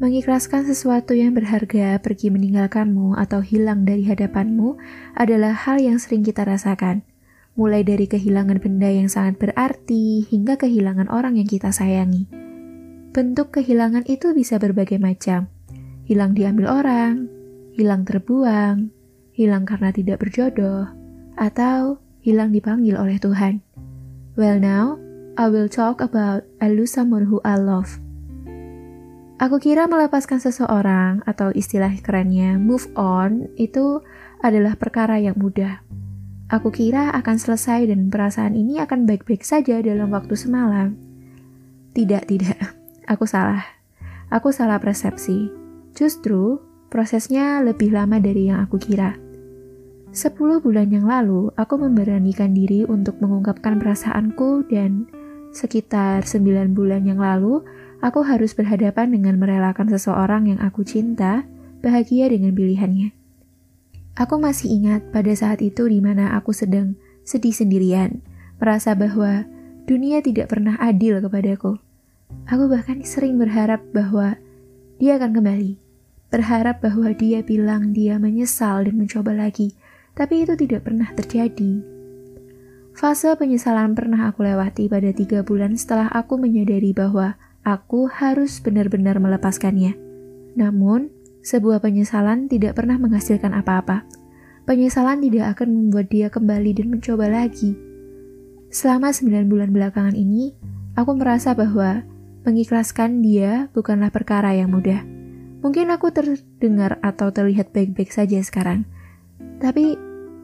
Mengikhlaskan sesuatu yang berharga pergi meninggalkanmu atau hilang dari hadapanmu adalah hal yang sering kita rasakan. Mulai dari kehilangan benda yang sangat berarti hingga kehilangan orang yang kita sayangi. Bentuk kehilangan itu bisa berbagai macam. Hilang diambil orang, hilang terbuang, hilang karena tidak berjodoh, atau hilang dipanggil oleh Tuhan. Well now, I will talk about I lose someone who I love. Aku kira melepaskan seseorang atau istilah kerennya move on itu adalah perkara yang mudah. Aku kira akan selesai dan perasaan ini akan baik-baik saja dalam waktu semalam. Tidak, tidak. Aku salah. Aku salah persepsi. Justru, prosesnya lebih lama dari yang aku kira. Sepuluh bulan yang lalu, aku memberanikan diri untuk mengungkapkan perasaanku dan sekitar sembilan bulan yang lalu, aku harus berhadapan dengan merelakan seseorang yang aku cinta bahagia dengan pilihannya. Aku masih ingat pada saat itu di mana aku sedang sedih sendirian, merasa bahwa dunia tidak pernah adil kepadaku. Aku bahkan sering berharap bahwa dia akan kembali, berharap bahwa dia bilang dia menyesal dan mencoba lagi, tapi itu tidak pernah terjadi. Fase penyesalan pernah aku lewati pada tiga bulan setelah aku menyadari bahwa Aku harus benar-benar melepaskannya. Namun, sebuah penyesalan tidak pernah menghasilkan apa-apa. Penyesalan tidak akan membuat dia kembali dan mencoba lagi. Selama 9 bulan belakangan ini, aku merasa bahwa mengikhlaskan dia bukanlah perkara yang mudah. Mungkin aku terdengar atau terlihat baik-baik saja sekarang. Tapi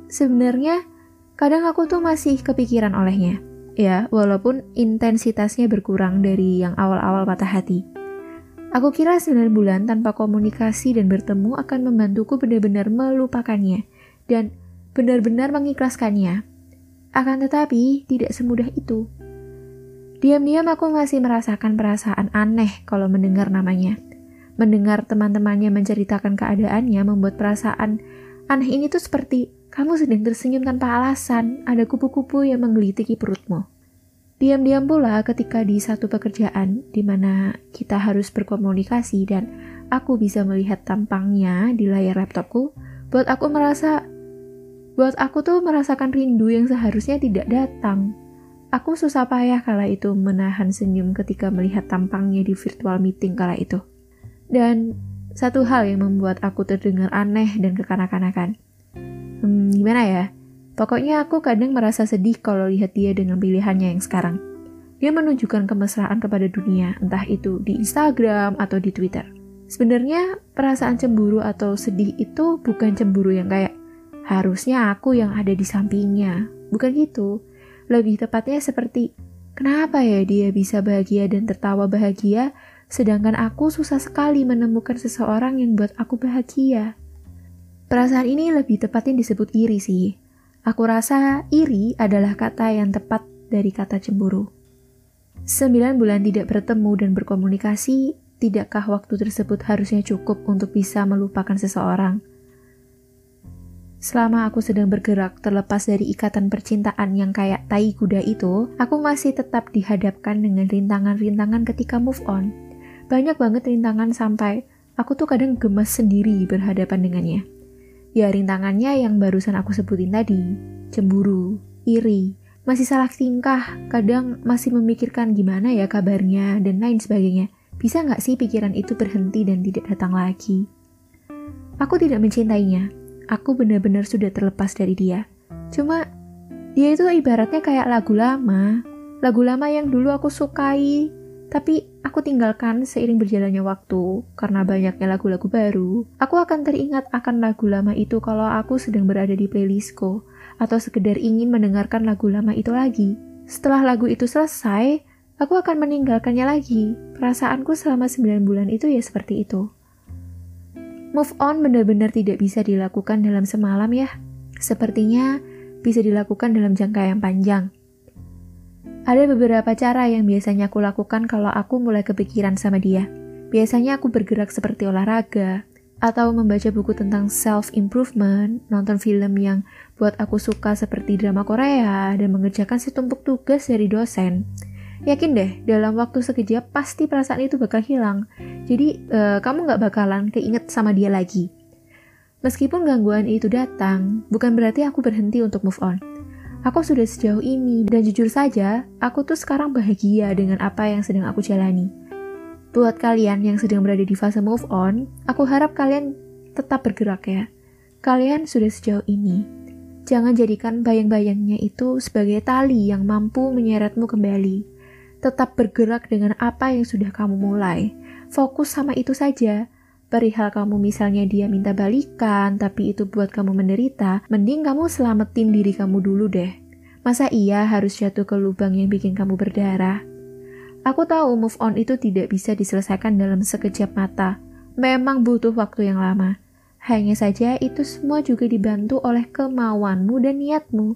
sebenarnya kadang aku tuh masih kepikiran olehnya ya, walaupun intensitasnya berkurang dari yang awal-awal patah hati. Aku kira 9 bulan tanpa komunikasi dan bertemu akan membantuku benar-benar melupakannya dan benar-benar mengikhlaskannya. Akan tetapi, tidak semudah itu. Diam-diam aku masih merasakan perasaan aneh kalau mendengar namanya. Mendengar teman-temannya menceritakan keadaannya membuat perasaan aneh ini tuh seperti kamu sedang tersenyum tanpa alasan, ada kupu-kupu yang menggelitiki perutmu. Diam-diam pula ketika di satu pekerjaan di mana kita harus berkomunikasi dan aku bisa melihat tampangnya di layar laptopku, buat aku merasa buat aku tuh merasakan rindu yang seharusnya tidak datang. Aku susah payah kala itu menahan senyum ketika melihat tampangnya di virtual meeting kala itu. Dan satu hal yang membuat aku terdengar aneh dan kekanak-kanakan hmm, gimana ya? Pokoknya aku kadang merasa sedih kalau lihat dia dengan pilihannya yang sekarang. Dia menunjukkan kemesraan kepada dunia, entah itu di Instagram atau di Twitter. Sebenarnya perasaan cemburu atau sedih itu bukan cemburu yang kayak harusnya aku yang ada di sampingnya. Bukan gitu. Lebih tepatnya seperti kenapa ya dia bisa bahagia dan tertawa bahagia sedangkan aku susah sekali menemukan seseorang yang buat aku bahagia. Perasaan ini lebih tepatnya disebut iri sih. Aku rasa iri adalah kata yang tepat dari kata cemburu. Sembilan bulan tidak bertemu dan berkomunikasi, tidakkah waktu tersebut harusnya cukup untuk bisa melupakan seseorang? Selama aku sedang bergerak terlepas dari ikatan percintaan yang kayak tai kuda itu, aku masih tetap dihadapkan dengan rintangan-rintangan ketika move on. Banyak banget rintangan sampai aku tuh kadang gemas sendiri berhadapan dengannya. Ya rintangannya yang barusan aku sebutin tadi, cemburu, iri, masih salah tingkah, kadang masih memikirkan gimana ya kabarnya, dan lain sebagainya. Bisa nggak sih pikiran itu berhenti dan tidak datang lagi? Aku tidak mencintainya. Aku benar-benar sudah terlepas dari dia. Cuma, dia itu ibaratnya kayak lagu lama. Lagu lama yang dulu aku sukai, tapi aku tinggalkan seiring berjalannya waktu karena banyaknya lagu-lagu baru. Aku akan teringat akan lagu lama itu kalau aku sedang berada di playlistku atau sekedar ingin mendengarkan lagu lama itu lagi. Setelah lagu itu selesai, aku akan meninggalkannya lagi. Perasaanku selama 9 bulan itu ya seperti itu. Move on benar-benar tidak bisa dilakukan dalam semalam ya. Sepertinya bisa dilakukan dalam jangka yang panjang. Ada beberapa cara yang biasanya aku lakukan kalau aku mulai kepikiran sama dia. Biasanya aku bergerak seperti olahraga, atau membaca buku tentang self-improvement, nonton film yang buat aku suka seperti drama Korea, dan mengerjakan setumpuk tugas dari dosen. Yakin deh, dalam waktu sekejap pasti perasaan itu bakal hilang. Jadi, uh, kamu gak bakalan keinget sama dia lagi. Meskipun gangguan itu datang, bukan berarti aku berhenti untuk move on. Aku sudah sejauh ini, dan jujur saja, aku tuh sekarang bahagia dengan apa yang sedang aku jalani. Buat kalian yang sedang berada di fase move on, aku harap kalian tetap bergerak ya. Kalian sudah sejauh ini. Jangan jadikan bayang-bayangnya itu sebagai tali yang mampu menyeretmu kembali tetap bergerak dengan apa yang sudah kamu mulai. Fokus sama itu saja. Perihal kamu misalnya dia minta balikan, tapi itu buat kamu menderita, mending kamu selamatin diri kamu dulu deh. Masa iya harus jatuh ke lubang yang bikin kamu berdarah? Aku tahu move on itu tidak bisa diselesaikan dalam sekejap mata. Memang butuh waktu yang lama. Hanya saja itu semua juga dibantu oleh kemauanmu dan niatmu.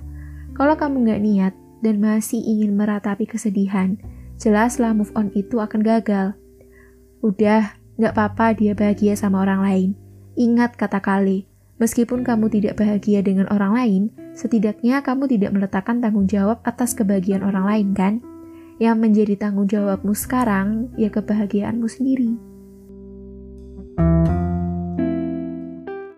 Kalau kamu nggak niat dan masih ingin meratapi kesedihan, jelaslah move on itu akan gagal. Udah, gak apa-apa dia bahagia sama orang lain. Ingat kata kali, meskipun kamu tidak bahagia dengan orang lain, setidaknya kamu tidak meletakkan tanggung jawab atas kebahagiaan orang lain kan? Yang menjadi tanggung jawabmu sekarang, ya kebahagiaanmu sendiri. thank you